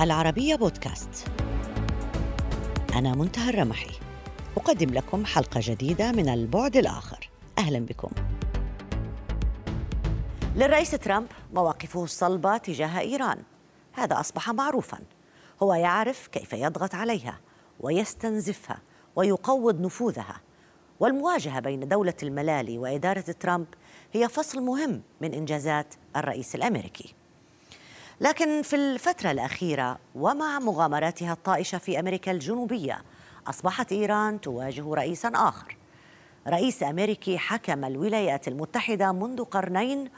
العربية بودكاست. أنا منتهى الرمحي. أقدم لكم حلقة جديدة من البعد الآخر. أهلا بكم. للرئيس ترامب مواقفه الصلبة تجاه إيران. هذا أصبح معروفا. هو يعرف كيف يضغط عليها ويستنزفها ويقوض نفوذها. والمواجهة بين دولة الملالي وإدارة ترامب هي فصل مهم من إنجازات الرئيس الأمريكي. لكن في الفترة الأخيرة ومع مغامراتها الطائشة في أمريكا الجنوبية أصبحت إيران تواجه رئيسا آخر. رئيس أمريكي حكم الولايات المتحدة منذ قرنين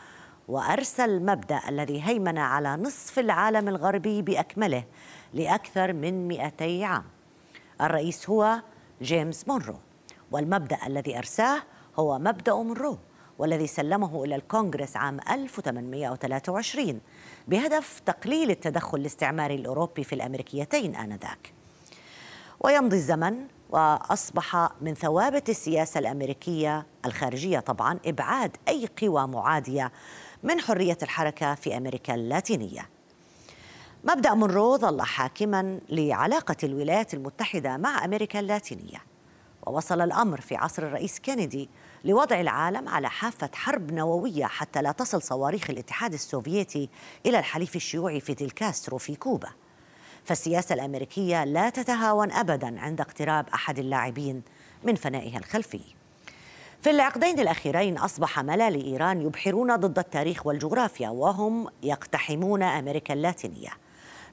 وأرسى المبدأ الذي هيمن على نصف العالم الغربي بأكمله لأكثر من 200 عام. الرئيس هو جيمس مونرو والمبدأ الذي أرساه هو مبدأ مونرو. والذي سلمه إلى الكونغرس عام 1823 بهدف تقليل التدخل الاستعماري الأوروبي في الأمريكيتين آنذاك ويمضي الزمن وأصبح من ثوابت السياسة الأمريكية الخارجية طبعا إبعاد أي قوى معادية من حرية الحركة في أمريكا اللاتينية. مبدأ مونرو ظل حاكما لعلاقة الولايات المتحدة مع أمريكا اللاتينية. ووصل الأمر في عصر الرئيس كينيدي لوضع العالم على حافة حرب نووية حتى لا تصل صواريخ الاتحاد السوفيتي إلى الحليف الشيوعي فيديل كاسترو في كوبا. فالسياسة الأمريكية لا تتهاون ابدا عند اقتراب أحد اللاعبين من فنائها الخلفي. في العقدين الأخيرين أصبح ملالي إيران يبحرون ضد التاريخ والجغرافيا وهم يقتحمون أمريكا اللاتينية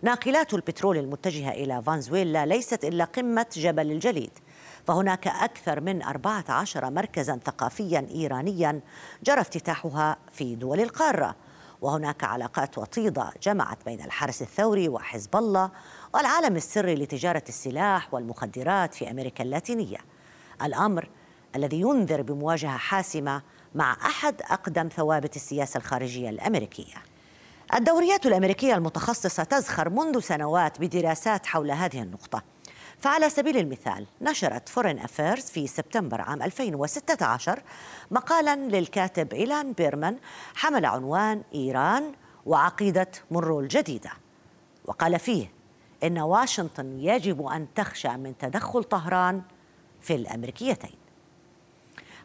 ناقلات البترول المتجهة إلى فنزويلا ليست إلا قمة جبل الجليد فهناك أكثر من 14 مركزا ثقافيا إيرانيا جرى افتتاحها في دول القارة وهناك علاقات وطيدة جمعت بين الحرس الثوري وحزب الله والعالم السري لتجارة السلاح والمخدرات في أمريكا اللاتينية الأمر الذي ينذر بمواجهة حاسمة مع أحد أقدم ثوابت السياسة الخارجية الأمريكية. الدوريات الأمريكية المتخصصة تزخر منذ سنوات بدراسات حول هذه النقطة. فعلى سبيل المثال نشرت Foreign Affairs في سبتمبر عام 2016 مقالا للكاتب إيلان بيرمان حمل عنوان إيران وعقيدة مونرو الجديدة. وقال فيه إن واشنطن يجب أن تخشى من تدخل طهران في الأمريكيتين.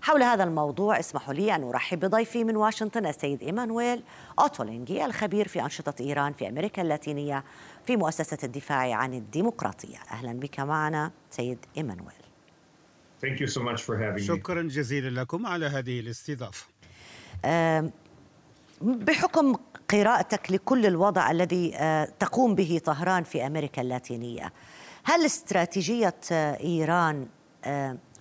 حول هذا الموضوع اسمحوا لي أن أرحب بضيفي من واشنطن السيد إيمانويل أوتولينجي الخبير في أنشطة إيران في أمريكا اللاتينية في مؤسسة الدفاع عن الديمقراطية. أهلا بك معنا سيد إيمانويل. شكرا جزيلا لكم على هذه الاستضافة. بحكم قراءتك لكل الوضع الذي تقوم به طهران في أمريكا اللاتينية هل استراتيجية إيران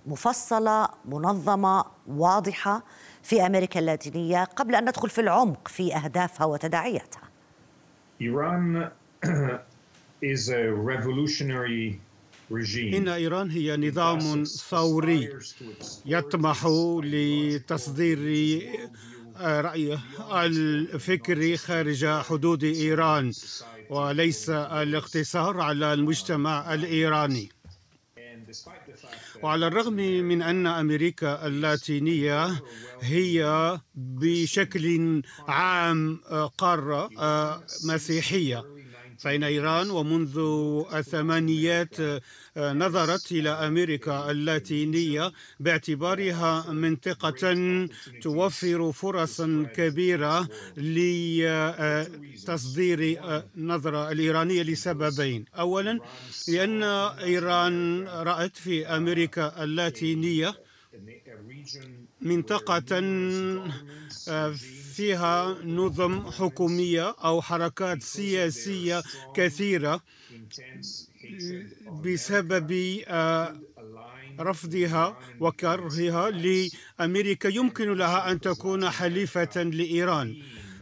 مفصلة منظمة واضحة في أمريكا اللاتينية قبل أن ندخل في العمق في أهدافها وتداعياتها. Iran is a revolutionary regime. إن إيران هي نظام ثوري يطمح لتصدير رأيه الفكري خارج حدود إيران. وليس الاقتصار على المجتمع الإيراني. وعلى الرغم من أن أمريكا اللاتينية هي بشكل عام قارة مسيحية. فإن إيران ومنذ الثمانيات نظرت إلى أمريكا اللاتينية باعتبارها منطقة توفر فرصا كبيرة لتصدير النظرة الإيرانية لسببين. أولا لأن إيران رأت في أمريكا اللاتينية منطقة فيها نظم حكومية أو حركات سياسية كثيرة بسبب رفضها وكرهها لأمريكا. يمكن لها أن تكون حليفة لإيران.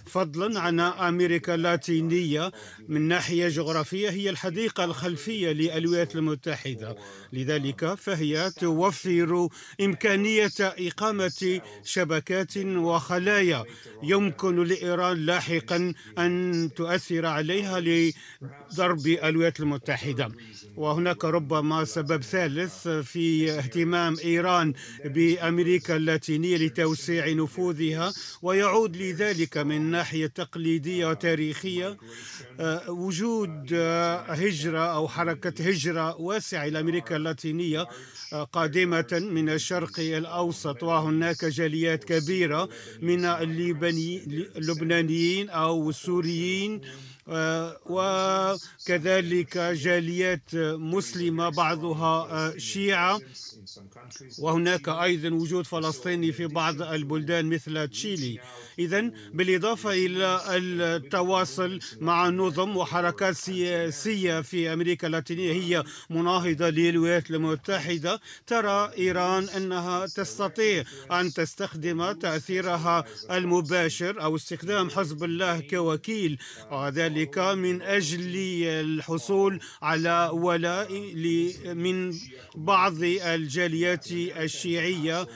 فضلا عن أمريكا اللاتينية. من ناحية جغرافية هي الحديقة الخلفية للولايات المتحدة. لذلك فهي توفر إمكانية إقامة شبكات وخلايا. يمكن لإيران لاحقا أن تؤثر عليها لضرب الولايات المتحدة. وهناك ربما سبب ثالث في اهتمام إيران بأمريكا اللاتينية لتوسيع نفوذها ويعود لذلك من الناحية التقليدية وتاريخية آه، وجود آه، هجرة أو حركة هجرة واسعة إلى أمريكا اللاتينية آه، قادمة من الشرق الأوسط وهناك جاليات كبيرة من اللبنانيين أو السوريين وكذلك جاليات مسلمة بعضها شيعة. وهناك أيضا وجود فلسطيني في بعض البلدان مثل تشيلي. إذا بالإضافة إلى التواصل مع نظم وحركات سياسية في أمريكا اللاتينية هي مناهضة للولايات المتحدة ترى إيران أنها تستطيع أن تستخدم تأثيرها المباشر أو استخدام حزب الله كوكيل. وذلك من أجل الحصول على ولاء من بعض الجاليات الشيعية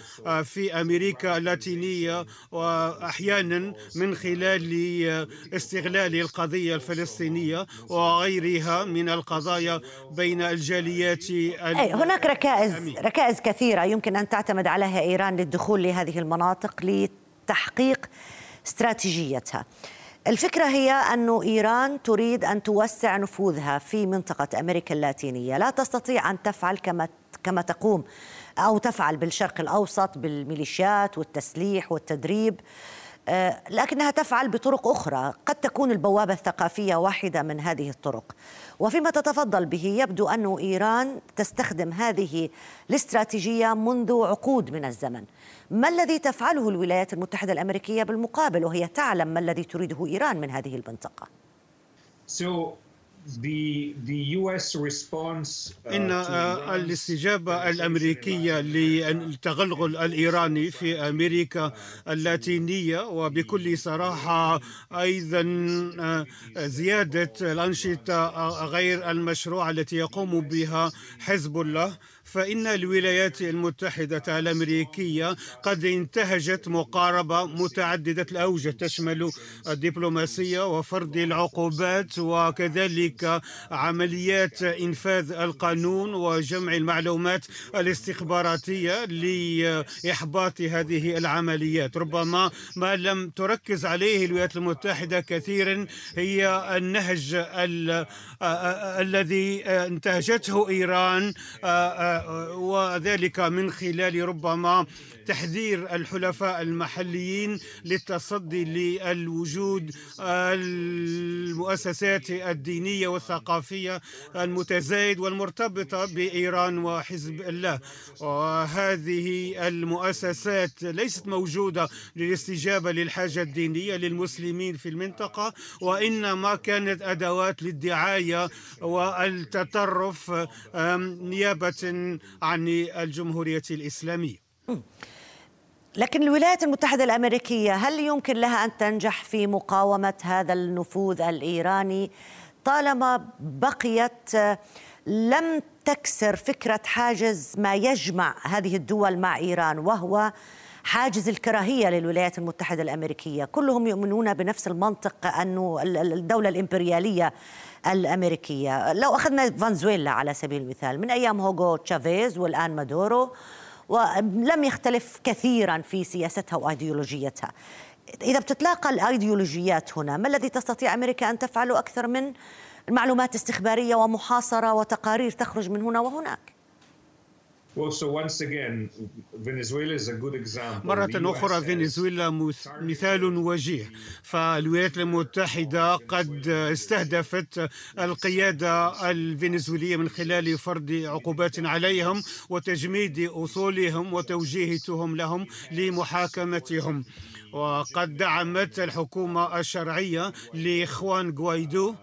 في أمريكا اللاتينية وأحيانا من خلال استغلال القضية الفلسطينية وغيرها من القضايا بين الجاليات أي هناك ركائز ركائز كثيرة يمكن أن تعتمد عليها إيران للدخول لهذه المناطق لتحقيق استراتيجيتها. الفكرة هي أن إيران تريد أن توسع نفوذها في منطقة أمريكا اللاتينية. لا تستطيع أن تفعل كما كما تقوم أو تفعل بالشرق الأوسط بالميليشيات والتسليح والتدريب. لكنها تفعل بطرق أخرى. قد تكون البوابة الثقافية واحدة من هذه الطرق. وفيما تتفضل به يبدو أن إيران تستخدم هذه الاستراتيجية منذ عقود من الزمن. ما الذي تفعله الولايات المتحدة الأمريكية بالمقابل؟ وهي تعلم ما الذي تريده إيران من هذه المنطقة. So The, the US response, uh, إن الاستجابة الأمريكية للتغلغل الإيراني في أمريكا اللاتينية وبكل صراحة أيضا زيادة الأنشطة غير المشروعة التي يقوم بها حزب الله. فإن الولايات المتحدة الأمريكية قد انتهجت مقاربة متعددة الأوجه تشمل الدبلوماسية وفرض العقوبات وكذلك عمليات إنفاذ القانون وجمع المعلومات الاستخباراتية لإحباط هذه العمليات. ربما ما لم تركز عليه الولايات المتحدة كثيرا هي النهج الذي انتهجته إيران وذلك من خلال ربما تحذير الحلفاء المحليين للتصدي للوجود المؤسسات الدينية والثقافية المتزايد والمرتبطة بإيران وحزب الله. وهذه المؤسسات ليست موجودة للاستجابة للحاجة الدينية للمسلمين في المنطقة وإنما كانت أدوات للدعاية والتطرف نيابة عن الجمهورية الإسلامية. لكن الولايات المتحدة الأمريكية هل يمكن لها أن تنجح في مقاومة هذا النفوذ الإيراني؟ طالما بقيت لم تكسر فكرة حاجز ما يجمع هذه الدول مع إيران وهو حاجز الكراهية للولايات المتحدة الأمريكية. كلهم يؤمنون بنفس المنطق أنه الدولة الإمبريالية الأمريكية. لو أخذنا فنزويلا على سبيل المثال من أيام هوغو تشافيز والآن مادورو ولم يختلف كثيرا في سياستها وأيديولوجيتها. إذا بتتلاقى الأيديولوجيات هنا ما الذي تستطيع أمريكا أن تفعله أكثر من المعلومات استخبارية ومحاصرة وتقارير تخرج من هنا وهناك؟ مرة أخرى فنزويلا مثال وجيه. فالولايات المتحدة قد استهدفت القيادة الفنزويلية من خلال فرض عقوبات عليهم وتجميد أصولهم وتوجيهتهم لهم لمحاكمتهم. وقد دعمت الحكومة الشرعية لإخوان غوايدو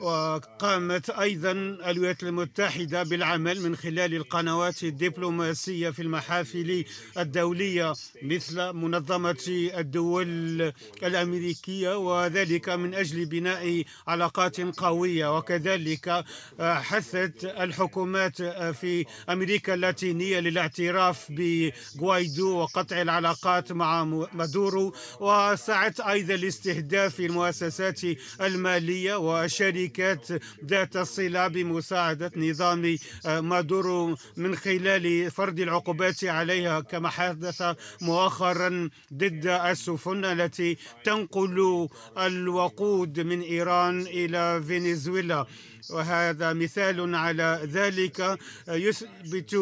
وقامت أيضا الولايات المتحدة بالعمل من خلال القنوات الدبلوماسية في المحافل الدولية مثل منظمة الدول الأمريكية وذلك من أجل بناء علاقات قوية. وكذلك حثت الحكومات في أمريكا اللاتينية للاعتراف بغوايدو وقطع العلاقات مع مادورو. وسعت أيضا لاستهداف المؤسسات المالية والشركات الشركات ذات الصلة بمساعدة نظام مادورو من خلال فرض العقوبات عليها كما حدث مؤخرا ضد السفن التي تنقل الوقود من إيران إلى فنزويلا. وهذا مثال على ذلك يثبت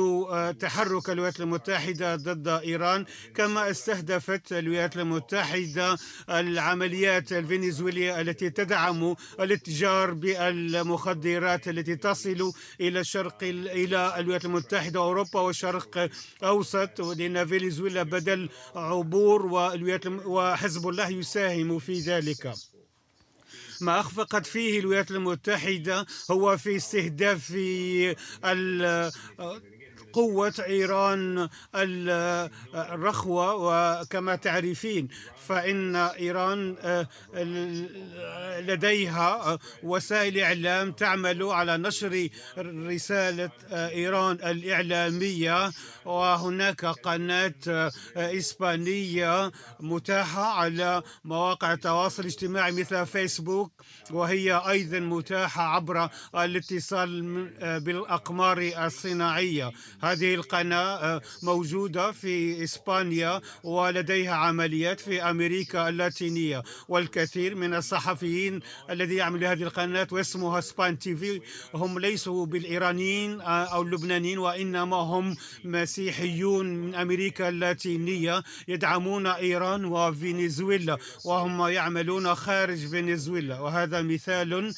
تحرك الولايات المتحدة ضد إيران كما استهدفت الولايات المتحدة العمليات الفنزويلية التي تدعم الاتجار بالمخدرات التي تصل إلى الشرق إلى الولايات المتحدة وأوروبا والشرق الأوسط لأن فنزويلا بدل عبور وحزب الله يساهم في ذلك. ما أخفقت فيه الولايات المتحدة هو في استهداف قوة إيران الرخوة وكما تعرفين فإن إيران آه، لديها وسائل إعلام تعمل على نشر رسالة آه، إيران الإعلامية وهناك قناة آه، إسبانية متاحة على مواقع التواصل الاجتماعي مثل فيسبوك وهي أيضا متاحة عبر الاتصال بالأقمار الصناعية. هذه القناة موجودة في إسبانيا ولديها عمليات في أمريكا اللاتينية. والكثير من الصحفيين الذي يعمل هذه القناة واسمها سبان تي في هم ليسوا بالإيرانيين أو اللبنانيين وإنما هم مسيحيون من أمريكا اللاتينية يدعمون إيران وفنزويلا وهم يعملون خارج فنزويلا. وهذا مثال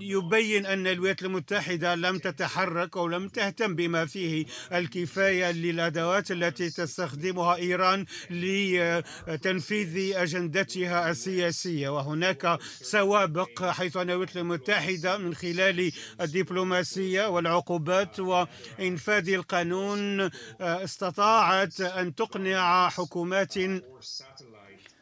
يبين أن الولايات المتحدة لم تتحرك أو لم تهتم بما فيه الكفاية للأدوات التي تستخدمها إيران لتنفيذ تنفيذ أجندتها السياسية. وهناك سوابق حيث أن الولايات المتحدة من خلال الدبلوماسية والعقوبات وإنفاذ القانون استطاعت أن تقنع حكومات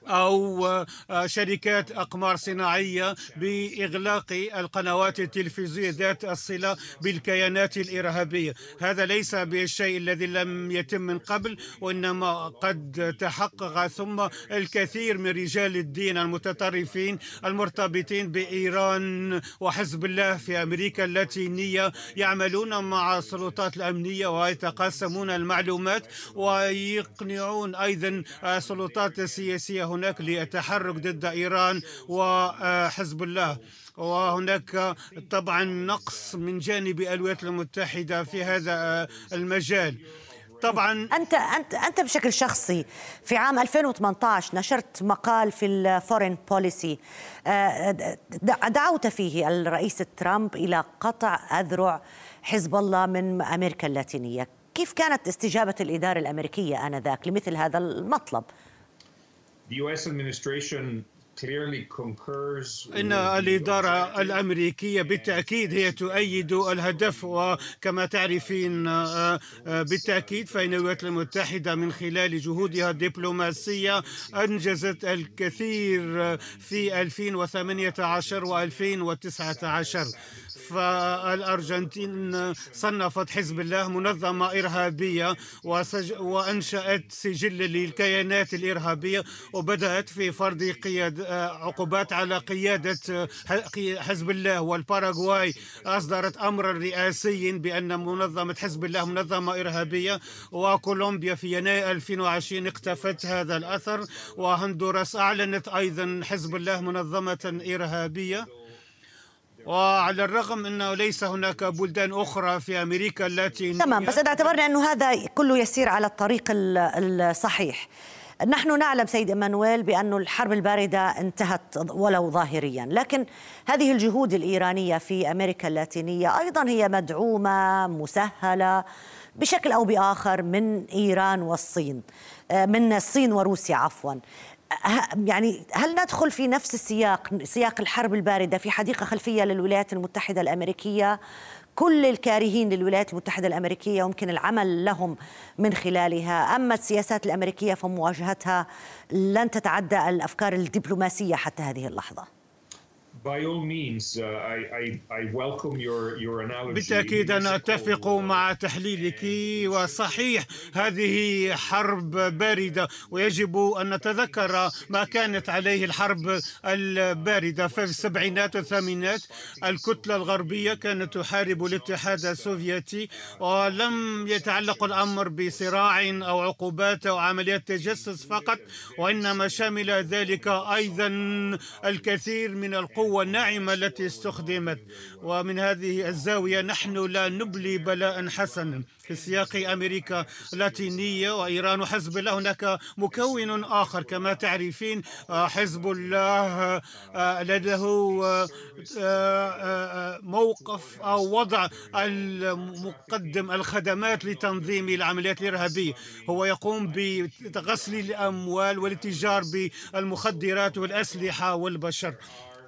أو آه، شركات أقمار صناعية بإغلاق القنوات التلفزيونية ذات الصلة بالكيانات الإرهابية. هذا ليس بالشيء الذي لم يتم من قبل وإنما قد تحقق ثم الكثير من رجال الدين المتطرفين المرتبطين بإيران وحزب الله في أمريكا اللاتينية يعملون مع السلطات الأمنية ويتقاسمون المعلومات ويقنعون أيضا السلطات السياسية هناك للتحرك ضد إيران وحزب الله. وهناك طبعا نقص من جانب الولايات المتحدة في هذا المجال. طبعا انت انت أنت بشكل شخصي في عام 2018 نشرت مقال في الفورين بوليسي آه، دعوت فيه الرئيس ترامب إلى قطع أذرع حزب الله من أمريكا اللاتينية. كيف كانت استجابة الإدارة الأمريكية آنذاك لمثل هذا المطلب؟ إن الإدارة الأمريكية بالتأكيد هي تؤيد الهدف وكما تعرفين آه، آه، بالتأكيد فإن الولايات المتحدة من خلال جهودها الدبلوماسية أنجزت الكثير في 2018 و 2019 فالأرجنتين صنفت حزب الله منظمة إرهابية وأنشأت سجل للكيانات الإرهابية وبدأت في فرض قياد عقوبات على قيادة حزب الله والباراغواي. أصدرت أمرا رئاسيا بأن منظمة حزب الله منظمة إرهابية وكولومبيا في يناير 2020 اقتفت هذا الأثر وهندوراس أعلنت أيضا حزب الله منظمة إرهابية. وعلى الرغم أنه ليس هناك بلدان أخرى في أمريكا اللاتينية. تمام بس إذا اعتبرنا أنه هذا كله يسير على الطريق الصحيح. نحن نعلم سيد إيمانويل بأن الحرب الباردة انتهت ولو ظاهريا لكن هذه الجهود الإيرانية في أمريكا اللاتينية أيضا هي مدعومة مسهلة بشكل أو بآخر من إيران والصين آه، من الصين وروسيا عفوا. يعني هل ندخل في نفس السياق سياق الحرب الباردة في حديقة خلفية للولايات المتحدة الأمريكية؟ كل الكارهين للولايات المتحدة الأمريكية يمكن العمل لهم من خلالها. أما السياسات الأمريكية فمواجهتها لن تتعدى الأفكار الدبلوماسية حتى هذه اللحظة. بالتأكيد أنا أتفق مع تحليلك وصحيح هذه حرب باردة ويجب أن نتذكر ما كانت عليه الحرب الباردة في السبعينات والثامينات الكتلة الغربية كانت تحارب الاتحاد السوفيتي ولم يتعلق الأمر بصراع أو عقوبات أو عمليات تجسس فقط وإنما شمل ذلك أيضا الكثير من القوة الناعمة التي استخدمت. ومن هذه الزاوية نحن لا نبلي بلاء حسنا. في سياق أمريكا اللاتينية وإيران وحزب الله هناك مكون آخر. كما تعرفين حزب الله لديه موقف أو وضع المقدم الخدمات لتنظيم العمليات الإرهابية. هو يقوم بغسل الأموال والاتجار بالمخدرات والأسلحة والبشر.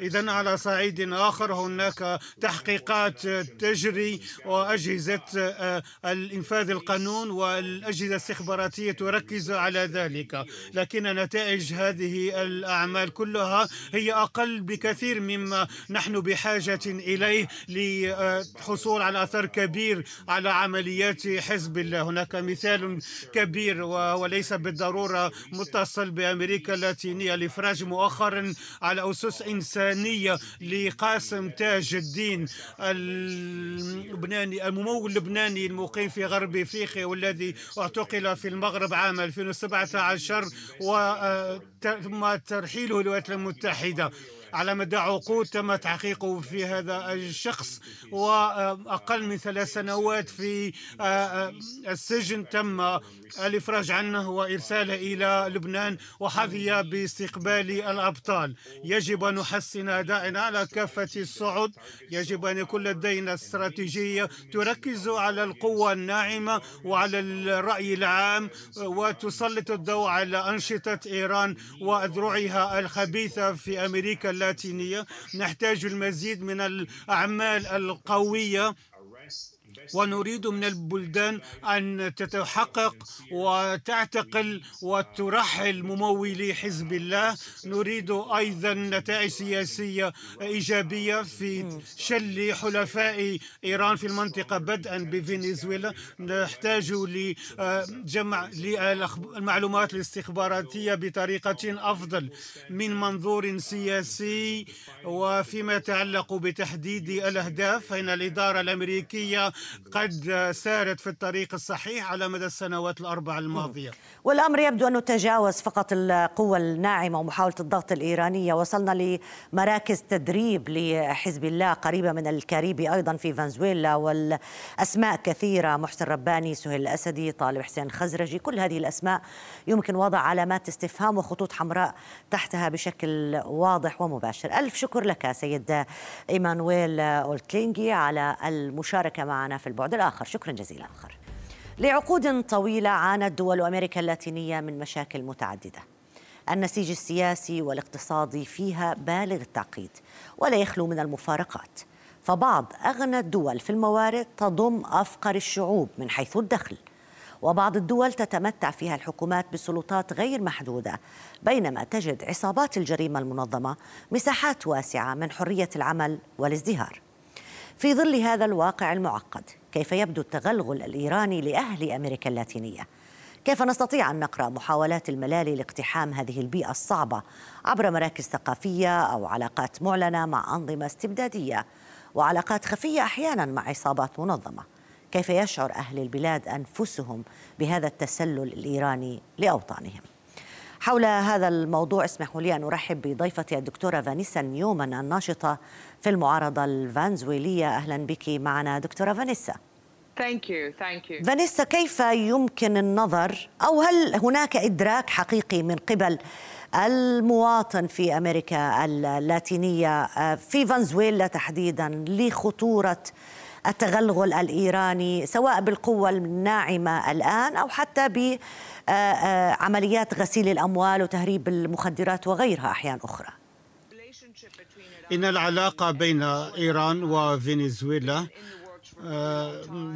إذا على صعيد آخر هناك تحقيقات تجري وأجهزة آه، الإنفاذ القانون والأجهزة الاستخباراتية تركز على ذلك. لكن نتائج هذه الأعمال كلها هي أقل بكثير مما نحن بحاجة إليه للحصول على أثر كبير على عمليات حزب الله. هناك مثال كبير وليس بالضرورة متصل بأمريكا اللاتينية الإفراج مؤخرا على أسس إنسان اللبنانية لقاسم تاج الدين اللبناني الممول اللبناني المقيم في غرب إفريقيا والذي اعتقل في المغرب عام 2017 وتم ترحيله الولايات المتحدة. على مدى عقود تم تحقيقه في هذا الشخص وأقل من ثلاث سنوات في آه، آه، السجن تم الإفراج عنه وإرساله إلى لبنان وحظي باستقبال الأبطال. يجب أن نحسن أدائنا على كافة الصعد يجب أن يكون لدينا استراتيجية تركز على القوة الناعمة وعلى الرأي العام وتسلط الضوء على أنشطة إيران وأذرعها الخبيثة في أمريكا اللاتينية نحتاج المزيد من الأعمال القوية. ونريد من البلدان أن تتحقق وتعتقل وترحل ممولي حزب الله. نريد أيضا نتائج سياسية إيجابية في شل حلفاء إيران في المنطقة بدءا بفنزويلا. نحتاج لجمع المعلومات الاستخباراتية بطريقة أفضل من منظور سياسي. وفيما يتعلق بتحديد الأهداف فإن الإدارة الأمريكية قد سارت في الطريق الصحيح على مدى السنوات الأربع الماضية. والأمر يبدو أنه تجاوز فقط القوة الناعمة ومحاولة الضغط الإيرانية. وصلنا لمراكز تدريب لحزب الله قريبة من الكاريبي أيضا في فنزويلا. والأسماء كثيرة. محسن رباني سهيل الأسدي طالب حسين خزرجي. كل هذه الأسماء يمكن وضع علامات استفهام وخطوط حمراء تحتها بشكل واضح ومباشر. ألف شكر لك سيد إيمانويل أولكلينجي على المشاركة معنا في البعد الآخر. شكرا جزيلا آخر. لعقود طويلة عانت دول أمريكا اللاتينية من مشاكل متعددة. النسيج السياسي والاقتصادي فيها بالغ التعقيد ولا يخلو من المفارقات. فبعض أغنى الدول في الموارد تضم أفقر الشعوب من حيث الدخل. وبعض الدول تتمتع فيها الحكومات بسلطات غير محدودة بينما تجد عصابات الجريمة المنظمة مساحات واسعة من حرية العمل والازدهار. في ظل هذا الواقع المعقد كيف يبدو التغلغل الإيراني لأهل أمريكا اللاتينية؟ كيف نستطيع أن نقرأ محاولات الملالي لاقتحام هذه البيئة الصعبة عبر مراكز ثقافية أو علاقات معلنة مع أنظمة استبدادية وعلاقات خفية أحيانا مع عصابات منظمة؟ كيف يشعر أهل البلاد أنفسهم بهذا التسلل الإيراني لأوطانهم؟ حول هذا الموضوع اسمحوا لي أن أرحب بضيفتي الدكتورة فانيسا نيومان الناشطة في المعارضة الفنزويلية أهلا بك معنا دكتورة فانيسا Thank you. Thank you. فانيسا كيف يمكن النظر أو هل هناك إدراك حقيقي من قبل المواطن في أمريكا اللاتينية في فنزويلا تحديدا لخطورة التغلغل الإيراني سواء بالقوة الناعمة الآن أو حتى ب آه، آه، غسيل الأموال وتهريب المخدرات وغيرها أحيان أخرى. إن العلاقة بين إيران وفنزويلا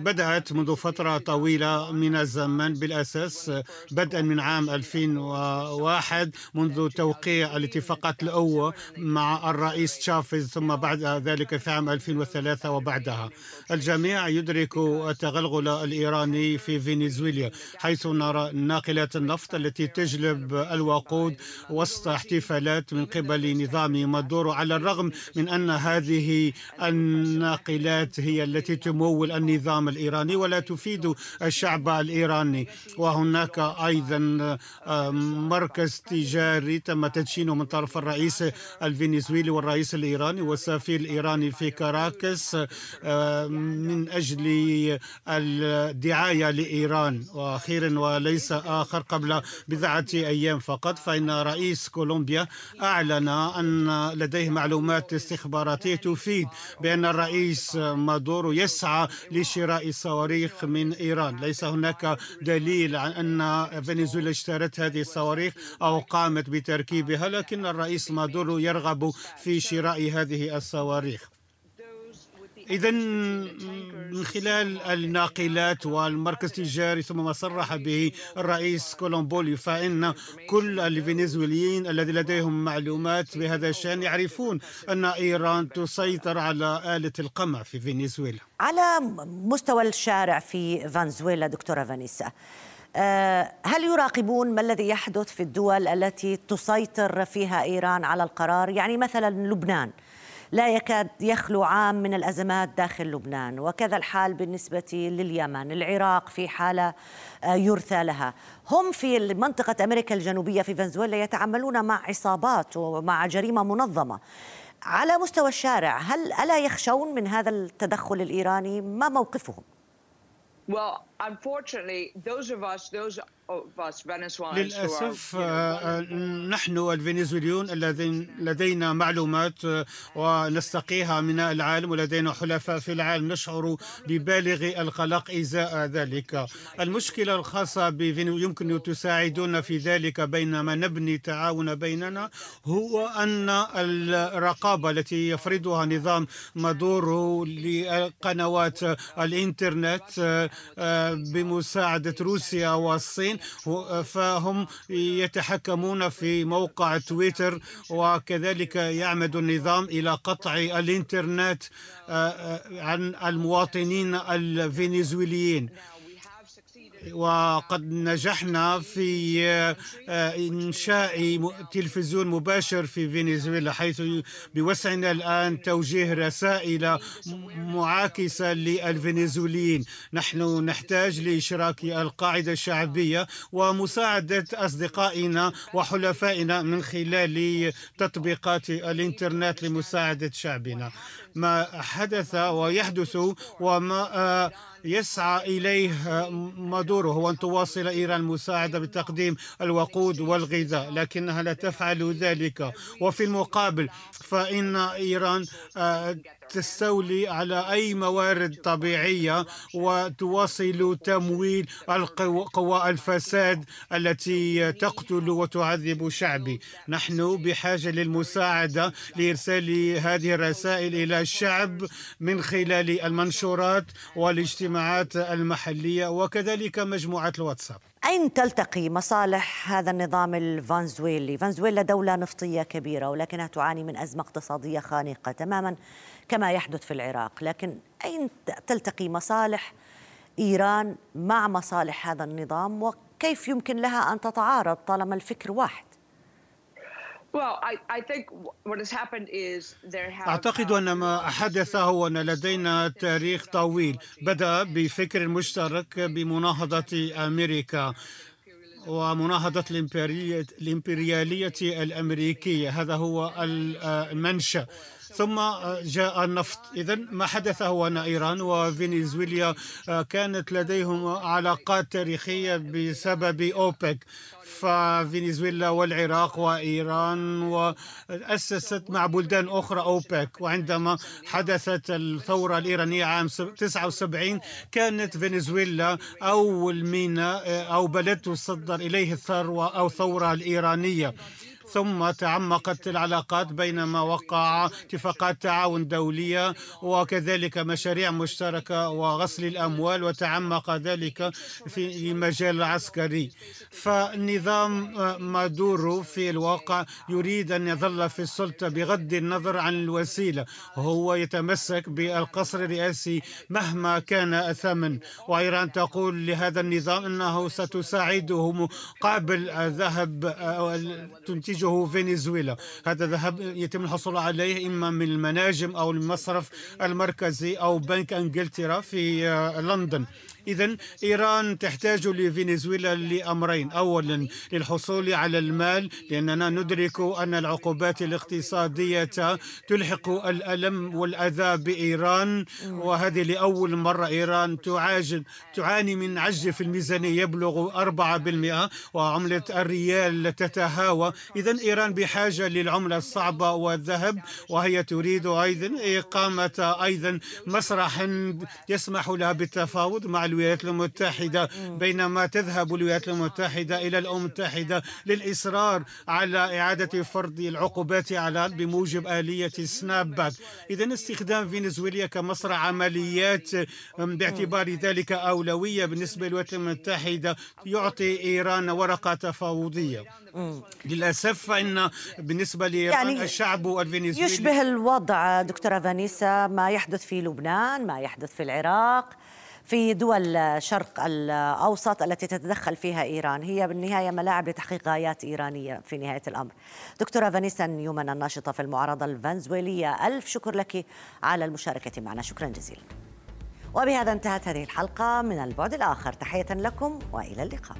بدأت منذ فترة طويلة من الزمن بالأساس بدءا من عام 2001 منذ توقيع الاتفاقات الأولى مع الرئيس تشافيز ثم بعد ذلك في عام 2003 وبعدها. الجميع يدرك التغلغل الإيراني في فنزويلا حيث نرى ناقلات النفط التي تجلب الوقود وسط احتفالات من قبل نظام مادورو على الرغم من أن هذه الناقلات هي التي تمول النظام الإيراني ولا تفيد الشعب الإيراني. وهناك أيضا مركز تجاري تم تدشينه من طرف الرئيس الفنزويلي والرئيس الإيراني والسفير الإيراني في كاراكس من أجل الدعاية لإيران. وأخيرا وليس آخر قبل بضعة أيام فقط فإن رئيس كولومبيا أعلن أن لديه معلومات استخباراتية تفيد بأن الرئيس مادورو يسعى لشراء صواريخ من إيران. ليس هناك دليل عن أن فنزويلا اشترت هذه الصواريخ أو قامت بتركيبها لكن الرئيس مادورو يرغب في شراء هذه الصواريخ. إذا من خلال الناقلات والمركز التجاري ثم ما صرح به الرئيس كولومبولي فإن كل الفنزويليين الذين لديهم معلومات بهذا الشأن يعرفون أن إيران تسيطر على آلة القمع في فنزويلا على مستوى الشارع في فنزويلا دكتورة فانيسا آه، هل يراقبون ما الذي يحدث في الدول التي تسيطر فيها إيران على القرار؟ يعني مثلا لبنان. لا يكاد يخلو عام من الأزمات داخل لبنان وكذا الحال بالنسبة لليمن. العراق في حالة آه، يرثى لها. هم في منطقة أمريكا الجنوبية في فنزويلا يتعاملون مع عصابات ومع جريمة منظمة. على مستوى الشارع هل ألا يخشون من هذا التدخل الإيراني؟ ما موقفهم؟ Well, unfortunately, those of us, those للأسف آه، نحن الفنزويليون الذين لدينا معلومات آه، ونستقيها من العالم ولدينا حلفاء في العالم نشعر ببالغ القلق إزاء ذلك. المشكلة الخاصة بفنزويلا يمكن أن تساعدونا في ذلك بينما نبني تعاون بيننا هو أن الرقابة التي يفرضها نظام مادورو لقنوات الإنترنت آه، بمساعدة روسيا والصين فهم يتحكمون في موقع تويتر وكذلك يعمد النظام إلى قطع الإنترنت آه، آه، عن المواطنين الفنزويليين وقد نجحنا في آه، إنشاء تلفزيون مباشر في فنزويلا حيث بوسعنا الآن توجيه رسائل معاكسة للفنزويليين نحن نحتاج لإشراك القاعدة الشعبية ومساعدة أصدقائنا وحلفائنا من خلال تطبيقات الإنترنت لمساعدة شعبنا. ما حدث ويحدث وما آه، يسعى إليه مادورو هو أن تواصل إيران المساعدة بتقديم الوقود والغذاء لكنها لا تفعل ذلك. وفي المقابل فإن إيران آه، تستولي على أي موارد طبيعية وتواصل تمويل قوى الفساد التي تقتل وتعذب شعبي. نحن بحاجة للمساعدة لإرسال هذه الرسائل إلى الشعب من خلال المنشورات والاجتماعات المحلية وكذلك مجموعات الواتساب. أين تلتقي مصالح هذا النظام الفنزويلي؟ فنزويلا دولة نفطية كبيرة ولكنها تعاني من أزمة اقتصادية خانقة تماما. كما يحدث في العراق لكن أين تلتقي مصالح إيران مع مصالح هذا النظام؟ وكيف يمكن لها أن تتعارض طالما الفكر واحد؟ أعتقد أن ما حدث هو أن لدينا تاريخ طويل. بدأ بفكر مشترك بمناهضة أمريكا ومناهضة الإمبريالية الأمريكية. هذا هو المنشأ. ثم جاء النفط. إذا ما حدث هو أن إيران وفنزويلا كانت لديهم علاقات تاريخية بسبب أوبك. ففنزويلا والعراق وإيران وأسست مع بلدان أخرى أوبك. وعندما حدثت الثورة الإيرانية عام 79 كانت فنزويلا أول ميناء أو بلد تصدر إليه الثروة أو الثورة الإيرانية. ثم تعمقت العلاقات بينما وقع اتفاقات تعاون دولية وكذلك مشاريع مشتركة وغسل الأموال وتعمق ذلك في المجال العسكري. فالنظام مادورو في الواقع يريد أن يظل في السلطة بغض النظر عن الوسيلة. هو يتمسك بالقصر الرئاسي مهما كان الثمن وإيران تقول لهذا النظام أنه ستساعده مقابل ذهب تنتجه فنزويلا. هذا ذهب يتم الحصول عليه إما من المناجم أو المصرف المركزي أو بنك أنجلترا في لندن. إذا إيران تحتاج لفنزويلا لأمرين. أولا للحصول على المال لأننا ندرك أن العقوبات الاقتصادية تلحق الألم والأذى بإيران وهذه لأول مرة إيران تعاجل تعاني من عجز في الميزانية يبلغ 4% وعملة الريال تتهاوى. إذا إيران بحاجة للعملة الصعبة والذهب وهي تريد أيضا إقامة أيضا مسرح يسمح لها بالتفاوض مع الولايات المتحدة بينما تذهب الولايات المتحدة إلى الأمم المتحدة للإصرار على إعادة فرض العقوبات على بموجب آلية سناب باك. إذا استخدام فنزويلا كمصرع عمليات باعتبار ذلك أولوية بالنسبة للولايات المتحدة يعطي إيران ورقة تفاوضية. للأسف فإن بالنسبة يعني الشعب الفنزويلي؟ يشبه الوضع دكتورة فانيسا ما يحدث في لبنان ما يحدث في العراق في دول الشرق الأوسط التي تتدخل فيها إيران. هي بالنهاية ملاعب لتحقيق غايات إيرانية في نهاية الأمر. دكتورة فانيسا نيومان الناشطة في المعارضة الفنزويلية ألف شكر لك على المشاركة معنا. شكرا جزيلا. وبهذا انتهت هذه الحلقة من البعد الآخر. تحية لكم وإلى اللقاء.